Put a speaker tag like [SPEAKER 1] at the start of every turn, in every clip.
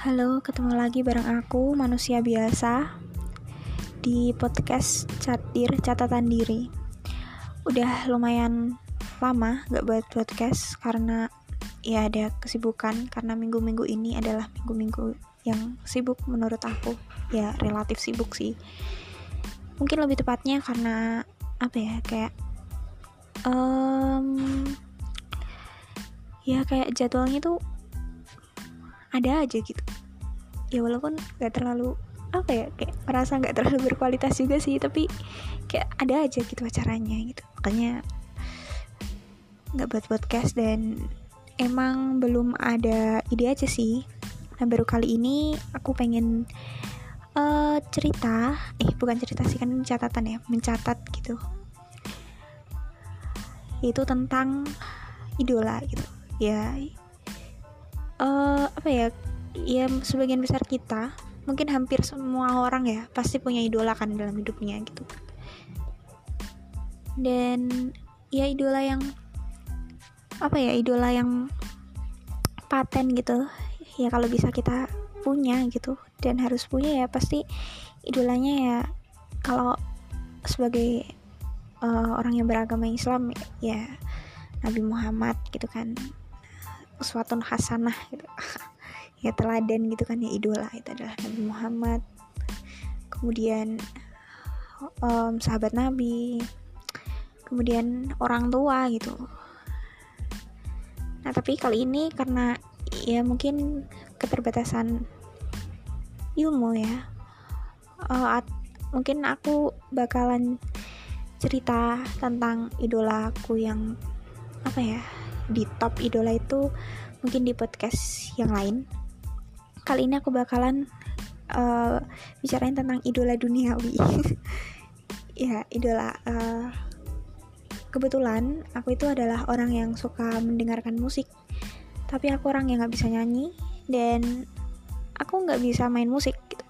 [SPEAKER 1] Halo, ketemu lagi bareng aku, manusia biasa Di podcast Catir Catatan Diri. Udah lumayan lama gak buat podcast Karena ya ada kesibukan Karena minggu-minggu ini adalah minggu-minggu yang sibuk menurut aku. Ya relatif sibuk sih. Mungkin lebih tepatnya karena Apa ya, kayak um, Ya kayak jadwalnya tuh ada aja gitu ya walaupun gak terlalu apa ya kayak merasa nggak terlalu berkualitas juga sih tapi kayak ada aja gitu acaranya gitu. Makanya nggak buat podcast dan emang belum ada ide aja sih. Nah baru kali ini aku pengen uh, cerita eh bukan cerita sih kan catatan ya mencatat gitu. Itu tentang idola gitu. Ya uh, apa ya ya sebagian besar kita mungkin hampir semua orang ya pasti punya idola kan dalam hidupnya gitu. Dan ya idola yang apa ya idola yang paten gitu ya kalau bisa kita punya gitu dan harus punya ya pasti idolanya ya kalau sebagai uh, orang yang beragama Islam ya Nabi Muhammad gitu kan uswatun hasanah gitu ya teladan gitu kan ya idola itu adalah Nabi Muhammad. Kemudian um, sahabat Nabi. Kemudian orang tua gitu. Nah tapi kali ini karena ya mungkin keterbatasan ilmu ya uh, mungkin aku bakalan cerita tentang idola aku yang apa ya di top idola itu mungkin di podcast yang lain kali ini aku bakalan uh, bicarain tentang idola duniawi. Ya idola uh, kebetulan aku itu adalah orang yang suka mendengarkan musik. Tapi aku orang yang nggak bisa nyanyi dan aku nggak bisa main musik gitu.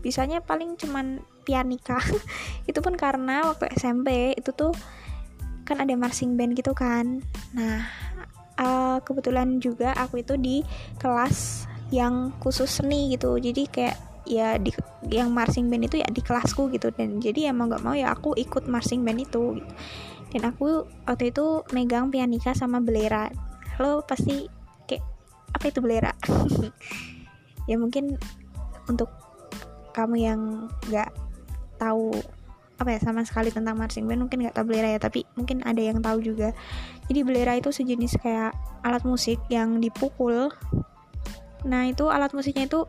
[SPEAKER 1] Bisanya paling cuman pianika. Itu pun karena waktu SMP itu tuh kan ada marching band gitu kan. Nah uh, kebetulan juga aku itu di kelas yang khusus seni gitu. Jadi kayak ya di yang marching band itu ya di kelasku gitu. Dan jadi emang nggak mau ya aku ikut marching band itu gitu. dan aku waktu itu megang pianika sama belera. Lo pasti kayak apa itu belera? Ya mungkin untuk kamu yang nggak tahu apa ya sama sekali tentang marching band mungkin nggak tahu belera ya. Tapi mungkin ada yang tahu juga. Jadi belera itu sejenis kayak alat musik yang dipukul nah itu alat musiknya itu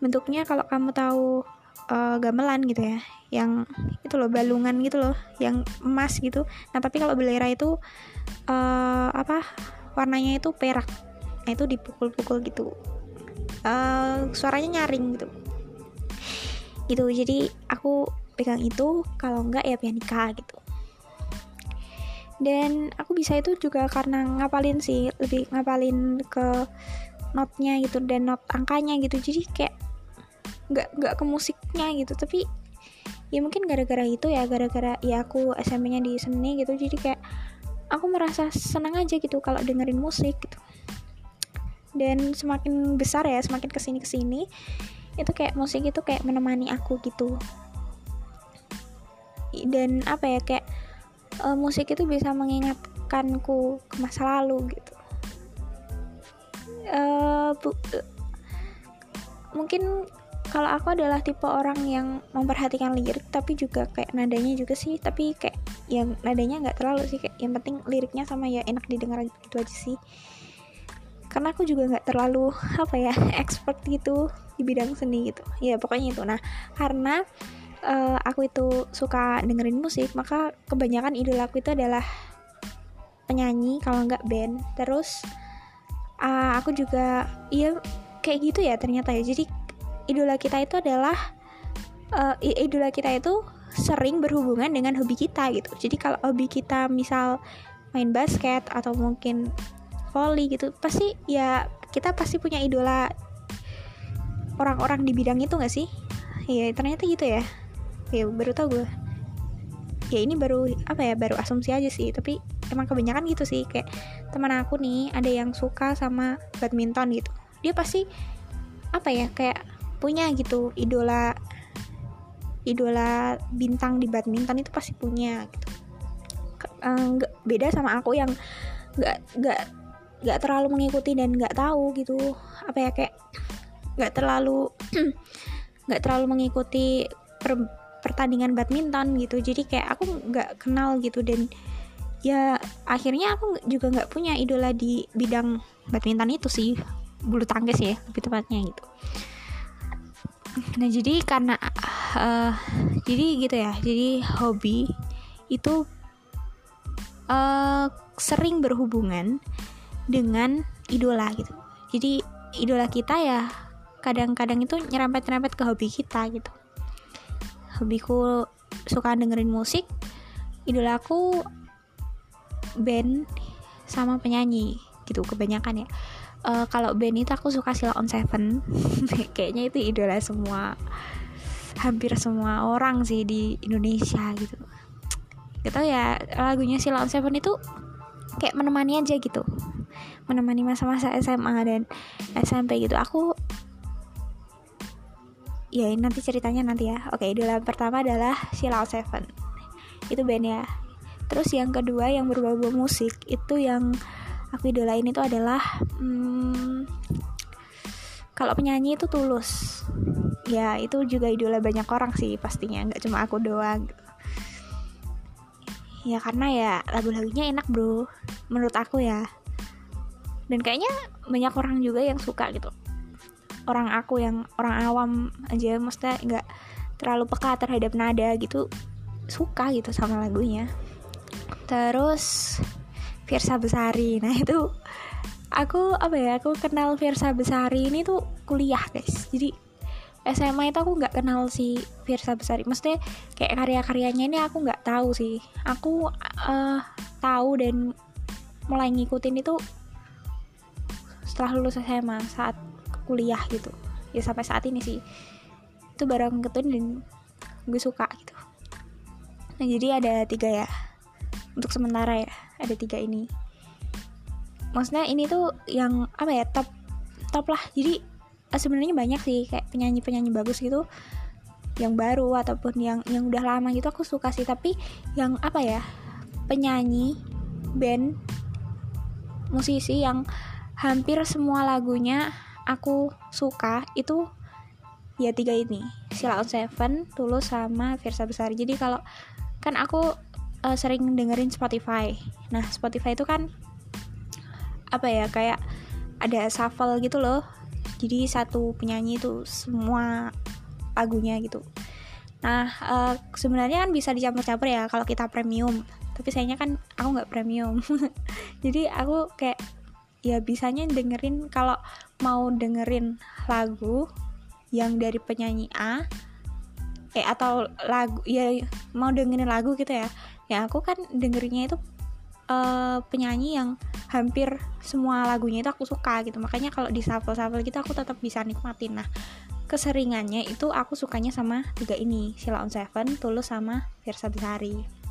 [SPEAKER 1] bentuknya kalau kamu tahu uh, gamelan gitu ya yang itu loh balungan gitu loh yang emas gitu. Nah tapi kalau belera itu uh, apa warnanya itu perak. Nah itu dipukul-pukul gitu. Uh, suaranya nyaring gitu. Gitu jadi aku pegang itu kalau enggak ya pianika gitu. Dan aku bisa itu juga karena ngapalin sih lebih ngapalin ke notnya gitu dan not angkanya gitu. Jadi kayak nggak nggak ke musiknya gitu. Tapi ya mungkin gara-gara itu ya gara-gara ya aku SMP-nya di seni gitu. Jadi kayak aku merasa senang aja gitu kalau dengerin musik gitu. Dan semakin besar ya semakin ke sini ke sini itu kayak musik itu kayak menemani aku gitu. Dan apa ya kayak uh, musik itu bisa mengingatkanku ke masa lalu gitu bu, uh, mungkin kalau aku adalah tipe orang yang memperhatikan lirik tapi juga kayak nadanya juga sih tapi kayak yang nadanya nggak terlalu sih kayak yang penting liriknya sama ya enak didengar gitu aja sih. Karena aku juga nggak terlalu apa ya expert gitu di bidang seni gitu. Ya pokoknya itu. Nah karena uh, aku itu suka dengerin musik maka kebanyakan idola aku itu adalah penyanyi kalau nggak band. Terus uh, aku juga iya kayak gitu ya ternyata ya. Jadi idola kita itu adalah uh, idola kita itu sering berhubungan dengan hobi kita gitu. Jadi kalau hobi kita misal main basket atau mungkin volley gitu pasti ya kita pasti punya idola orang-orang di bidang itu gak sih? Ya ternyata gitu ya. Ya baru tau gue ya ini baru apa ya baru asumsi aja sih. Tapi emang kebanyakan gitu sih kayak teman aku nih ada yang suka sama badminton gitu. Dia pasti apa ya kayak punya gitu idola idola bintang di badminton itu pasti punya gitu. Nggak uh, beda sama aku yang nggak nggak nggak terlalu mengikuti dan nggak tahu gitu. Apa ya kayak nggak terlalu nggak terlalu mengikuti pertandingan badminton gitu. Jadi kayak aku nggak kenal gitu dan ya akhirnya aku juga nggak punya idola di bidang badminton itu sih. Bulu tangkis ya lebih tepatnya gitu. Nah jadi karena uh, jadi gitu ya. Jadi hobi itu uh, sering berhubungan dengan idola gitu. Jadi idola kita ya kadang-kadang itu nyerempet-nyerempet ke hobi kita gitu hobiku suka dengerin musik. Idolaku band sama penyanyi gitu kebanyakan ya. Uh, kalau band itu aku suka Sila on Seven. Kayaknya itu idola semua hampir semua orang sih di Indonesia gitu. Gitu ya lagunya Sila on Seven itu kayak menemani aja gitu. Menemani masa-masa SMA dan SMP gitu. Aku ya nanti ceritanya nanti ya. Oke idola pertama adalah Sheila on Seven. Itu band ya. Terus yang kedua yang berbau-bau musik itu yang aku idolain itu adalah hmm, kalau penyanyi itu tulus. Ya itu juga idola banyak orang sih pastinya nggak cuma aku doang. Ya karena ya lagu-lagunya enak bro. Menurut aku ya. Dan kayaknya banyak orang juga yang suka gitu orang aku yang orang awam aja maksudnya nggak terlalu peka terhadap nada gitu suka gitu sama lagunya. Terus Firsa Besari. Nah itu aku apa ya aku kenal Firsa Besari ini tuh kuliah guys. Jadi SMA itu aku nggak kenal si Firsa Besari. Maksudnya kayak karya-karyanya ini aku nggak tahu sih. Aku uh, tahu dan mulai ngikutin itu setelah lulus SMA saat kuliah gitu. Ya sampai saat ini sih. Itu barang ketun dan gue suka gitu. Nah jadi ada tiga ya. Untuk sementara ya ada tiga ini. Maksudnya ini tuh yang apa ya top top lah. Jadi eh, sebenarnya banyak sih kayak penyanyi penyanyi bagus gitu. Yang baru ataupun yang yang udah lama gitu aku suka sih. Tapi yang apa ya penyanyi band musisi yang hampir semua lagunya aku suka itu ya tiga ini Sila on Seven, Tulus sama Virsa Besar jadi kalau kan aku uh, sering dengerin Spotify. Nah, Spotify itu kan apa ya kayak ada shuffle gitu loh. Jadi satu penyanyi itu semua lagunya gitu. Nah, uh, sebenarnya kan bisa dicampur-campur ya kalau kita premium. Tapi sayangnya kan aku nggak premium. Jadi aku kayak ya bisanya dengerin kalau mau dengerin lagu yang dari penyanyi A eh atau lagu ya mau dengerin lagu gitu ya. Ya aku kan dengerinnya itu uh, penyanyi yang hampir semua lagunya itu aku suka gitu. Makanya kalau di shuffle shuffle gitu aku tetap bisa nikmatin. Nah keseringannya itu aku sukanya sama tiga ini Sila on Seven, Tulus sama Versa Besari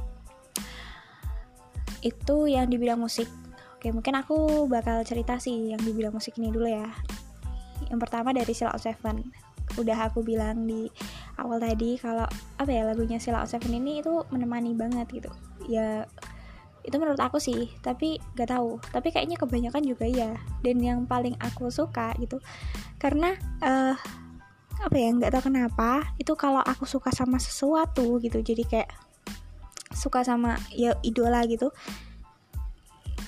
[SPEAKER 1] itu yang di bidang musik oke mungkin aku bakal cerita sih yang di bidang musik ini dulu ya. Yang pertama dari Sila Seven. Udah aku bilang di awal tadi kalau apa ya lagunya Sila Seven ini itu menemani banget gitu. Ya itu menurut aku sih tapi gak tahu. Tapi kayaknya kebanyakan juga ya dan yang paling aku suka gitu karena uh, apa ya nggak tahu kenapa itu kalau aku suka sama sesuatu gitu. Jadi kayak suka sama ya idola gitu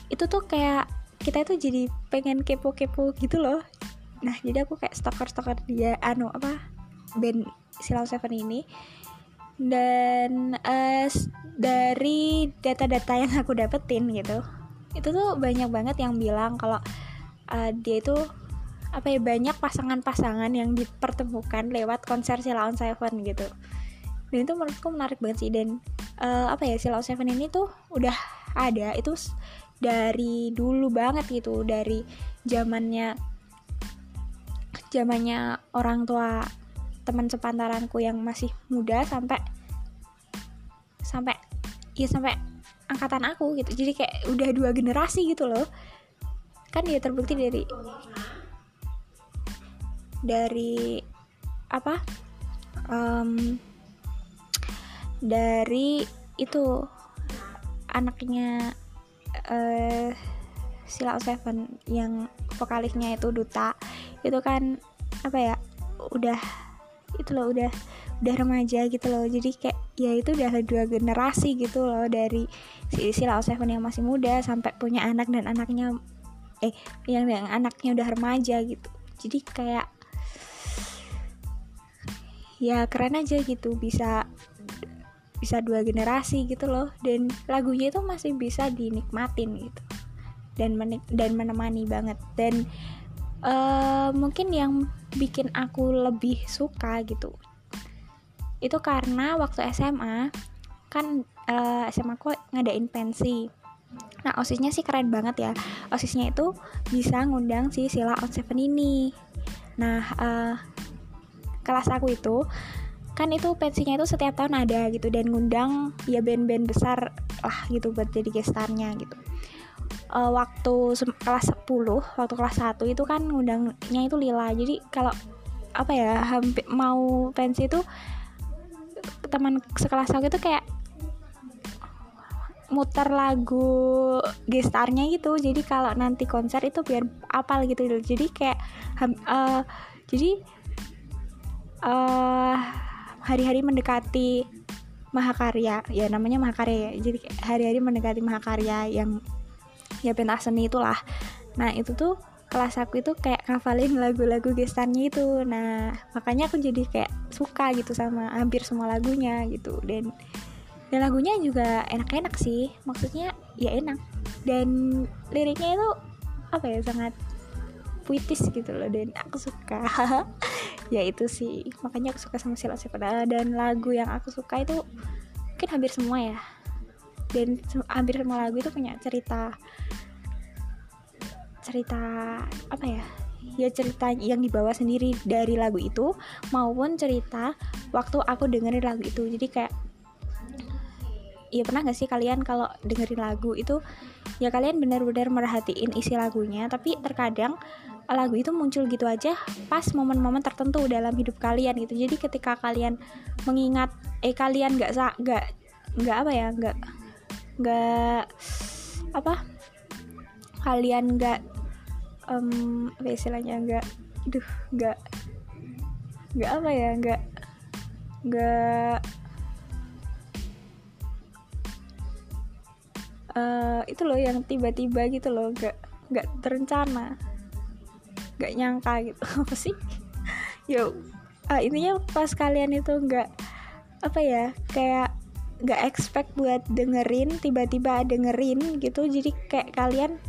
[SPEAKER 1] itu tuh kayak kita itu jadi pengen kepo-kepo gitu loh. Nah jadi aku kayak stalker-stalker dia anu apa band Silau Seven ini. Dan uh, dari data-data yang aku dapetin gitu itu tuh banyak banget yang bilang kalau uh, dia itu apa ya banyak pasangan-pasangan yang dipertemukan lewat konser Silaon Seven gitu. Dan itu menurutku menarik banget sih. Dan uh, apa ya Silaon Seven ini tuh udah ada itu dari dulu banget gitu dari zamannya zamannya orang tua teman sepantaranku yang masih muda sampai sampai ya sampai angkatan aku gitu. Jadi kayak udah dua generasi gitu loh. Kan dia terbukti dari dari apa? Um, dari itu anaknya uh, Sila Seven yang vokalisnya itu Duta itu kan apa ya udah itu loh udah udah remaja gitu loh. Jadi kayak ya itu udah dua generasi gitu loh dari si Sila Seven yang masih muda sampai punya anak dan anaknya eh yang, yang anaknya udah remaja gitu. Jadi kayak ya keren aja gitu bisa bisa dua generasi gitu loh. Dan lagunya itu masih bisa dinikmatin gitu. Dan menik dan menemani banget. Dan uh, mungkin yang bikin aku lebih suka gitu itu karena waktu SMA kan uh, SMA aku ngadain pensi. Nah osisnya sih keren banget ya. Osisnya itu bisa ngundang si Sila on Seven ini. Nah uh, kelas aku itu kan itu pensinya itu setiap tahun ada gitu dan ngundang ya band-band besar lah gitu buat jadi gestarnya gitu. Uh, waktu kelas 10 waktu kelas 1 itu kan ngundangnya itu Lila. Jadi kalau apa ya hampir mau pensi itu teman sekelas aku itu kayak muter lagu gestarnya gitu. Jadi kalau nanti konser itu biar apal gitu. Jadi kayak uh, jadi uh, hari-hari mendekati mahakarya. Ya namanya mahakarya ya. Jadi hari-hari mendekati mahakarya yang ya pentas seni itulah. Nah itu tuh kelas aku itu kayak ngafalin lagu-lagu gestarnya itu. Nah makanya aku jadi kayak suka gitu sama hampir semua lagunya gitu. Dan dan lagunya juga enak-enak sih. Maksudnya ya enak. Dan liriknya itu apa ya sangat puitis gitu loh. Dan aku suka ya itu sih. Makanya aku suka sama Sila Sepeda dan lagu yang aku suka itu mungkin hampir semua ya. Dan hampir semua lagu itu punya cerita cerita apa ya ya cerita yang dibawa sendiri dari lagu itu maupun cerita waktu aku dengerin lagu itu. Jadi kayak ya pernah gak sih kalian kalau dengerin lagu itu ya kalian benar-benar merhatiin isi lagunya tapi terkadang lagu itu muncul gitu aja pas momen-momen tertentu dalam hidup kalian gitu. Jadi ketika kalian mengingat eh kalian nggak nggak nggak apa ya nggak nggak apa? Kalian nggak um, apa istilahnya nggak duh nggak nggak apa ya nggak nggak uh, itu loh yang tiba-tiba gitu loh nggak nggak terencana nggak nyangka gitu. Apa sih? Yo uh, intinya pas kalian itu nggak apa ya kayak nggak expect buat dengerin tiba-tiba dengerin gitu jadi kayak kalian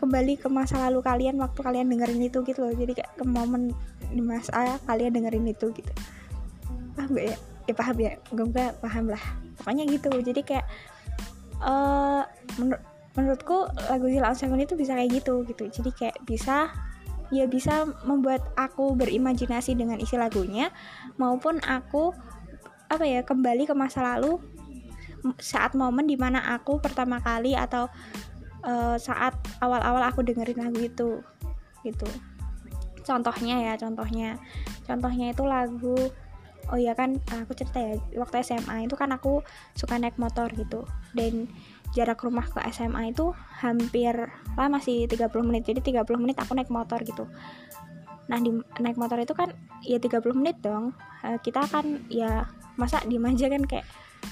[SPEAKER 1] kembali ke masa lalu kalian waktu kalian dengerin itu gitu loh. Jadi kayak ke momen di masa kalian dengerin itu gitu. Paham gak ya? Ya paham ya? Gue gak paham lah. Pokoknya gitu. Jadi kayak uh, menur menurutku lagu Zilla on Seven itu bisa kayak gitu gitu. Jadi kayak bisa ya bisa membuat aku berimajinasi dengan isi lagunya maupun aku apa ya kembali ke masa lalu saat momen di mana aku pertama kali atau uh, saat awal-awal aku dengerin lagu itu gitu. Contohnya ya contohnya. Contohnya itu lagu oh iya kan aku cerita ya waktu SMA itu kan aku suka naik motor gitu. Dan jarak rumah ke SMA itu hampir lah masih 30 menit. Jadi 30 menit aku naik motor gitu. Nah di naik motor itu kan ya 30 menit dong. Uh, kita kan ya masa di aja kan kayak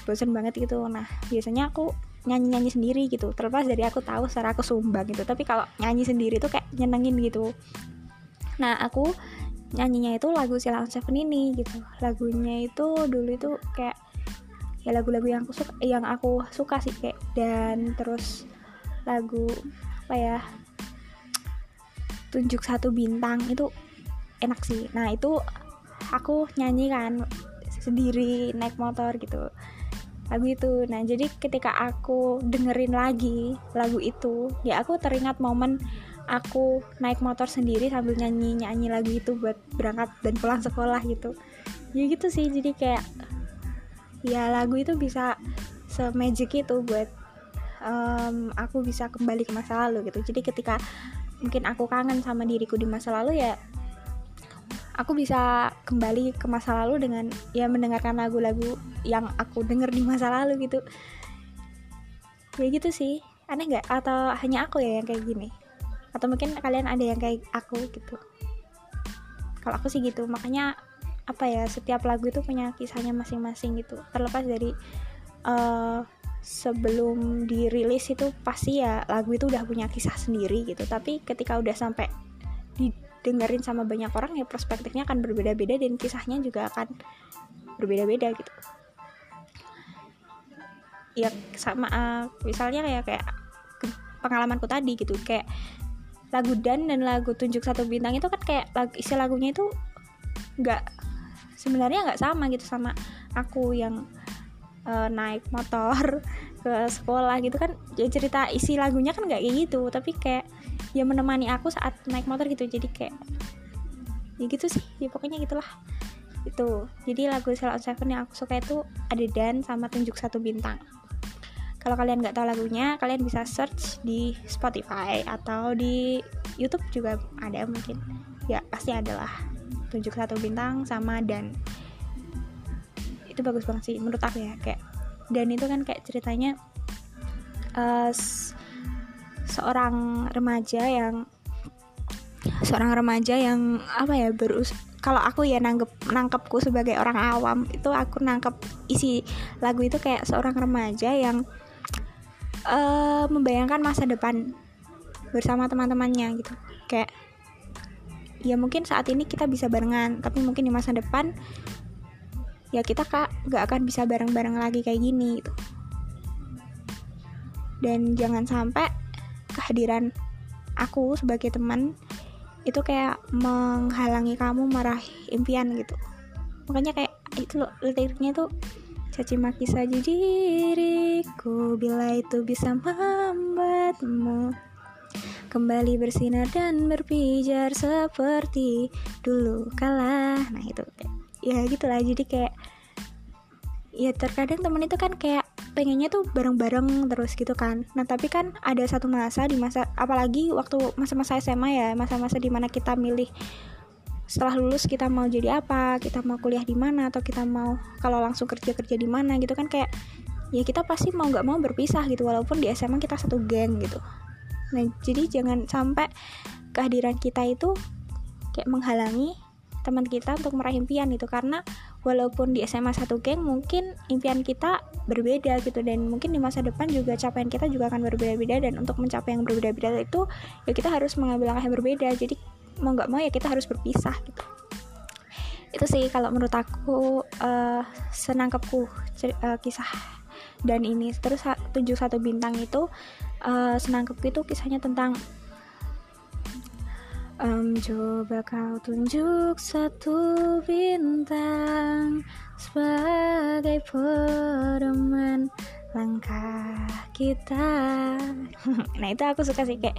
[SPEAKER 1] bosan banget gitu. Nah biasanya aku nyanyi-nyanyi sendiri gitu. Terlepas dari aku tahu secara aku sumbang gitu. Tapi kalau nyanyi sendiri tuh kayak nyenengin gitu. Nah aku nyanyinya itu lagu Silang Seven ini gitu. Lagunya itu dulu itu kayak ya lagu-lagu yang aku suka yang aku suka sih kayak dan terus lagu apa ya? Tunjuk satu bintang itu enak sih. Nah itu aku nyanyi kan sendiri naik motor gitu. Lagu itu. Nah jadi ketika aku dengerin lagi lagu itu ya aku teringat momen aku naik motor sendiri sambil nyanyi nyanyi lagu itu buat berangkat dan pulang sekolah gitu. Ya gitu sih jadi kayak ya lagu itu bisa semagic itu buat um, aku bisa kembali ke masa lalu gitu. Jadi ketika mungkin aku kangen sama diriku di masa lalu ya aku bisa kembali ke masa lalu dengan ya mendengarkan lagu-lagu yang aku denger di masa lalu gitu. Ya gitu sih. Aneh nggak? Atau hanya aku ya yang kayak gini? Atau mungkin kalian ada yang kayak aku gitu? Kalau aku sih gitu. Makanya apa ya setiap lagu itu punya kisahnya masing-masing gitu. Terlepas dari uh, sebelum dirilis itu pasti ya lagu itu udah punya kisah sendiri gitu. Tapi ketika udah sampai didengerin sama banyak orang ya perspektifnya akan berbeda-beda dan kisahnya juga akan berbeda-beda gitu. Ya sama uh, misalnya kayak kayak pengalamanku tadi gitu kayak lagu dan dan lagu tunjuk satu bintang itu kan kayak lagu, isi lagunya itu nggak sebenarnya nggak sama gitu sama aku yang uh, naik motor ke sekolah gitu kan ya cerita isi lagunya kan nggak kayak gitu tapi kayak ya menemani aku saat naik motor gitu. Jadi kayak ya gitu sih ya pokoknya gitulah. Itu. Jadi lagu Sell on Seven yang aku suka itu ada dan sama tunjuk satu bintang. Kalau kalian nggak tahu lagunya kalian bisa search di Spotify atau di YouTube juga ada mungkin. Ya pasti ada lah tunjuk satu bintang sama dan. Itu bagus banget sih menurut aku ya kayak dan itu kan kayak ceritanya uh, seorang remaja yang seorang remaja yang apa ya berus kalau aku ya nanggep nangkepku sebagai orang awam itu aku nangkep isi lagu itu kayak seorang remaja yang uh, membayangkan masa depan bersama teman-temannya gitu. Kayak ya mungkin saat ini kita bisa barengan tapi mungkin di masa depan ya kita kak gak akan bisa bareng-bareng lagi kayak gini gitu. Dan jangan sampai kehadiran aku sebagai teman itu kayak menghalangi kamu meraih impian gitu. Makanya kayak itu loh liriknya tuh caci maki saja diriku bila itu bisa membuatmu kembali bersinar dan berpijar seperti dulu kalah nah itu. Ya gitulah jadi kayak ya terkadang temen itu kan kayak pengennya tuh bareng-bareng terus gitu kan. Nah tapi kan ada satu masa di masa apalagi waktu masa-masa SMA ya masa-masa di mana kita milih setelah lulus kita mau jadi apa kita mau kuliah di mana atau kita mau kalau langsung kerja kerja di mana gitu kan kayak ya kita pasti mau nggak mau berpisah gitu. Walaupun di SMA kita satu geng gitu nah jadi jangan sampai kehadiran kita itu kayak menghalangi teman kita untuk meraih impian itu karena walaupun di SMA satu geng mungkin impian kita berbeda gitu. Dan mungkin di masa depan juga capaian kita juga akan berbeda-beda. Dan untuk mencapai yang berbeda-beda itu ya kita harus mengambil langkah yang berbeda. Jadi mau nggak mau ya kita harus berpisah gitu. Itu sih kalau menurut aku uh, senangkepku uh, kisah dan ini terus tujuh satu bintang itu uh, senangkepku itu kisahnya tentang Um, coba kau tunjuk satu bintang sebagai pedoman langkah kita. nah itu aku suka sih kayak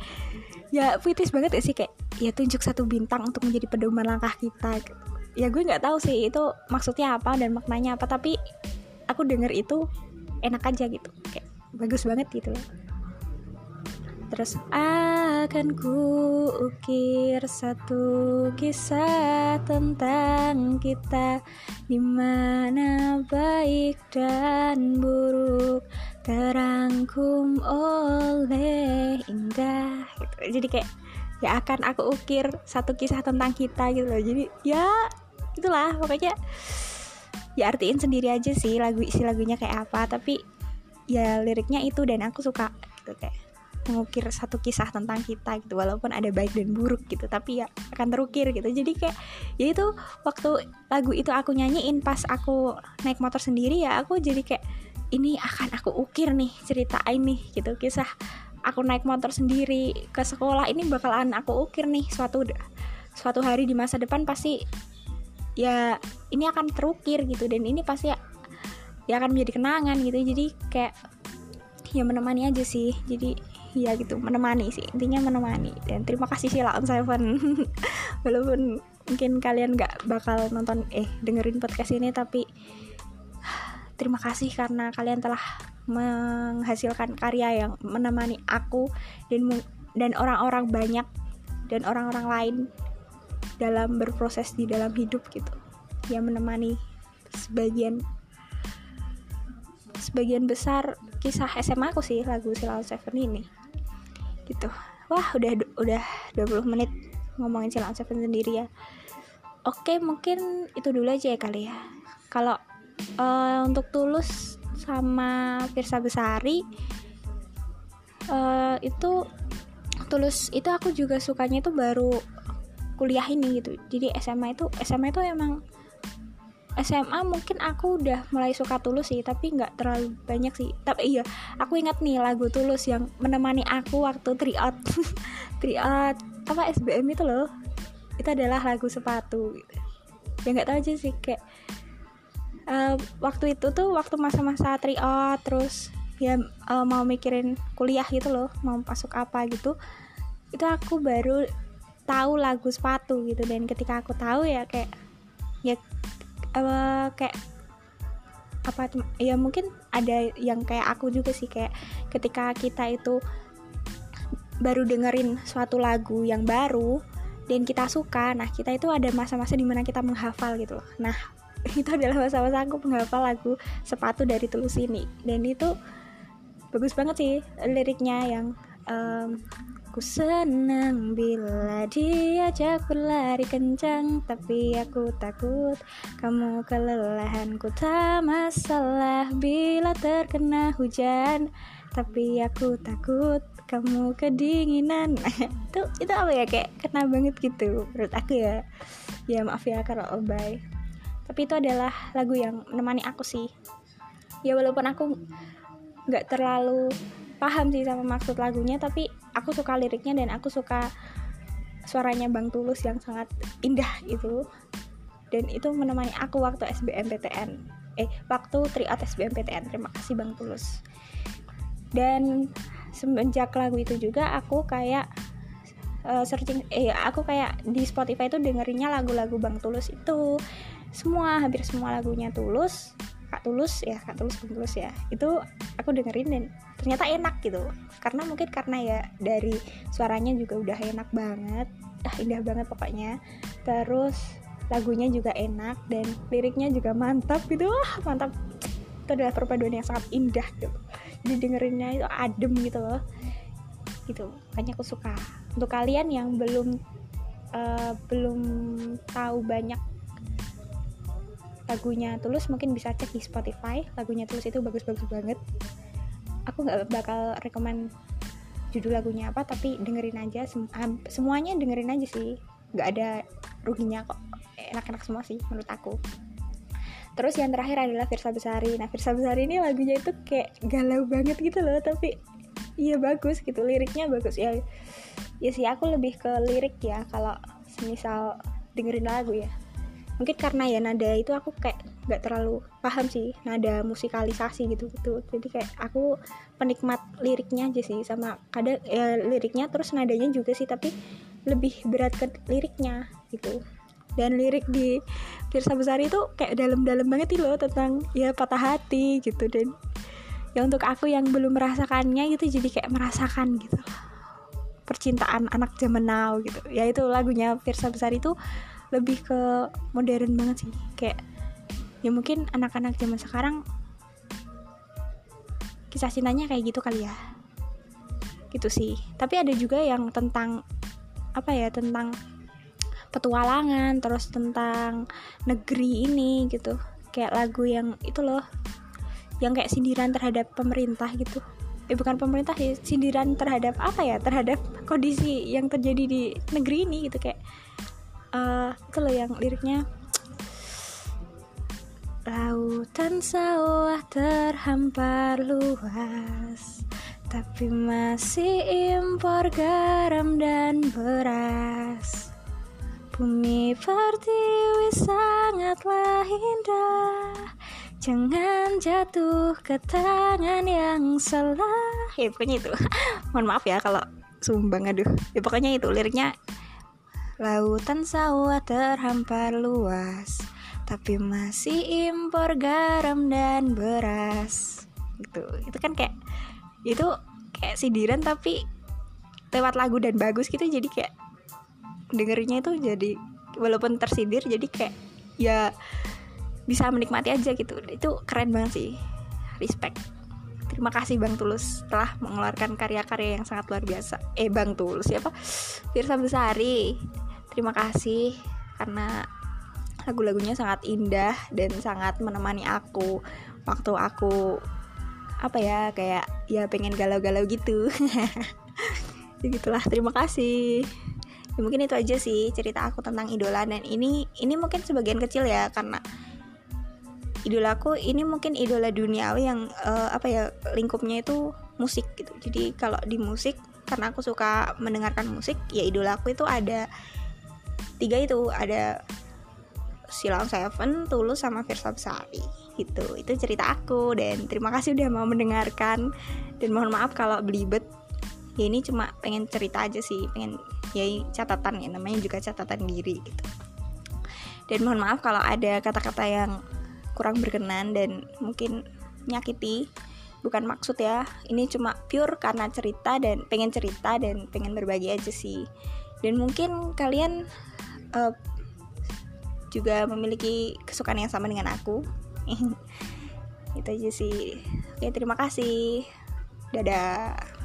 [SPEAKER 1] ya puitis banget ya sih kayak ya tunjuk satu bintang untuk menjadi pedoman langkah kita. Ya gue nggak tahu sih itu maksudnya apa dan maknanya apa tapi aku denger itu enak aja gitu. Kayak bagus banget gitu loh. Terus akan ku ukir satu kisah tentang kita di mana baik dan buruk terangkum oleh indah. Gitu. Jadi kayak ya akan aku ukir satu kisah tentang kita gitu loh. Jadi ya itulah pokoknya ya artiin sendiri aja sih lagu isi lagunya kayak apa. Tapi ya liriknya itu dan aku suka gitu kayak mengukir satu kisah tentang kita gitu. Walaupun ada baik dan buruk gitu. Tapi ya akan terukir gitu. Jadi kayak ya itu waktu lagu itu aku nyanyiin pas aku naik motor sendiri ya aku jadi kayak ini akan aku ukir nih cerita ini gitu. Kisah aku naik motor sendiri ke sekolah ini bakalan aku ukir nih suatu suatu hari di masa depan pasti ya ini akan terukir gitu dan ini pasti ya, ya akan menjadi kenangan gitu. Jadi kayak ya menemani aja sih. Jadi ya gitu menemani sih intinya menemani. Dan terima kasih Sheila on Seven. Walaupun mungkin kalian nggak bakal nonton eh dengerin podcast ini tapi terima kasih karena kalian telah menghasilkan karya yang menemani aku dan dan orang-orang banyak dan orang-orang lain dalam berproses di dalam hidup gitu. Yang menemani sebagian sebagian besar kisah SMA aku sih lagu Silal Seven ini. Gitu. Wah udah udah 20 menit ngomongin Silal Seven sendiri ya. Oke mungkin itu dulu aja ya kali ya. Kalau uh, untuk tulus sama Firsa Besari uh, itu tulus itu aku juga sukanya itu baru kuliah ini gitu. Jadi SMA itu SMA itu emang SMA mungkin aku udah mulai suka Tulus sih tapi nggak terlalu banyak sih. Tapi iya aku ingat nih lagu Tulus yang menemani aku waktu tryout tryout apa SBM itu loh. Itu adalah lagu sepatu gitu. Ya nggak tahu aja sih kayak uh, waktu itu tuh waktu masa-masa tryout terus ya uh, mau mikirin kuliah gitu loh mau masuk apa gitu. Itu aku baru tahu lagu sepatu gitu. Dan ketika aku tahu ya kayak ya uh, kayak apa ya mungkin ada yang kayak aku juga sih kayak ketika kita itu baru dengerin suatu lagu yang baru dan kita suka nah kita itu ada masa-masa di mana kita menghafal gitu loh. Nah itu adalah masa-masa aku menghafal lagu sepatu dari tulus ini. Dan itu bagus banget sih liriknya yang um, Ku senang bila diajak berlari kencang Tapi aku takut kamu kelelahan Ku tak masalah. Bila terkena hujan Tapi aku takut kamu kedinginan. Itu itu apa ya? Kayak kena banget gitu menurut aku ya. Ya maaf ya kalau obay tapi itu adalah lagu yang menemani aku sih. Ya walaupun aku nggak terlalu paham sih sama maksud lagunya tapi aku suka liriknya dan aku suka suaranya Bang Tulus yang sangat indah itu dan itu menemani aku waktu SBMPTN eh waktu triat SBMPTN terima kasih Bang Tulus. Dan semenjak lagu itu juga aku kayak uh, searching eh aku kayak di Spotify itu dengerinnya lagu-lagu Bang Tulus itu. Semua hampir semua lagunya Tulus Kak Tulus ya Kak Tulus Bang Tulus ya. Itu aku dengerin dan ternyata enak gitu. Karena mungkin karena ya dari suaranya juga udah enak banget. Ah indah banget pokoknya. Terus lagunya juga enak dan liriknya juga mantap gitu. Wah mantap. Itu adalah perpaduan yang sangat indah gitu. Jadi dengerinnya itu adem gitu loh. Gitu. Makanya aku suka. Untuk kalian yang belum uh, belum tahu banyak lagunya Tulus mungkin bisa cek di Spotify. Lagunya Tulus itu bagus-bagus banget. Aku nggak bakal rekomend judul lagunya apa tapi dengerin aja. Sem semuanya dengerin aja sih. Nggak ada ruginya kok. Enak-enak semua sih menurut aku. Terus yang terakhir adalah Firsa Besari. Nah Firsa Besari ini lagunya itu kayak galau banget gitu loh tapi iya bagus gitu. Liriknya bagus. Ya ya sih aku lebih ke lirik ya kalau semisal dengerin lagu ya mungkin karena ya nada itu aku kayak nggak terlalu paham sih nada musikalisasi gitu gitu. Jadi kayak aku penikmat liriknya aja sih sama kadang ya liriknya terus nadanya juga sih tapi lebih berat ke liriknya gitu. Dan lirik di Firsa Besari itu kayak dalam-dalam banget loh tentang ya patah hati gitu. Dan ya untuk aku yang belum merasakannya gitu jadi kayak merasakan gitu. Percintaan anak zaman now gitu. Ya itu lagunya Firsa Besari itu lebih ke modern banget sih. Kayak ya mungkin anak-anak zaman sekarang kisah cintanya kayak gitu kali ya. Gitu sih. Tapi ada juga yang tentang apa ya tentang petualangan terus tentang negeri ini gitu. Kayak lagu yang itu loh yang kayak sindiran terhadap pemerintah gitu. Eh bukan pemerintah sih sindiran terhadap apa ya? Terhadap kondisi yang terjadi di negeri ini gitu kayak uh, itu loh yang liriknya. Lautan sawah terhampar luas Tapi masih impor garam dan beras. Bumi pertiwi sangatlah indah Jangan jatuh ke tangan yang salah Ya pokoknya itu. Mohon maaf ya kalau sumbang aduh. Ya pokoknya itu liriknya Lautan sawah terhampar luas Tapi masih impor garam dan beras. Gitu. Itu kan kayak Itu kayak sindiran tapi Lewat lagu dan bagus gitu Jadi kayak Dengerinnya itu jadi walaupun tersindir jadi kayak ya bisa menikmati aja gitu. Itu keren banget sih. Respect. Terima kasih Bang Tulus telah mengeluarkan karya-karya yang sangat luar biasa. Eh Bang Tulus siapa? Firsa Besari terima kasih karena lagu-lagunya sangat indah dan sangat menemani aku. Waktu aku apa ya kayak ya pengen galau-galau gitu. Ya gitulah terima kasih. Ya, mungkin itu aja sih cerita aku tentang idola. Dan ini ini mungkin sebagian kecil ya karena idolaku ini mungkin idola duniawi yang uh, apa ya lingkupnya itu musik gitu. Jadi kalau di musik karena aku suka mendengarkan musik ya idolaku itu ada tiga itu ada Silang Seven, Tulus sama Firsa Besari. Gitu itu cerita aku dan terima kasih udah mau mendengarkan. Dan mohon maaf kalau belibet. Ya ini cuma pengen cerita aja sih pengen ya catatan ya namanya juga catatan diri gitu. Dan mohon maaf kalau ada kata-kata yang kurang berkenan dan mungkin nyakiti bukan maksud ya ini cuma pure karena cerita dan pengen cerita dan pengen berbagi aja sih dan mungkin kalian uh, juga memiliki kesukaan yang sama dengan aku. Itu aja sih. Oke terima kasih. Dadah.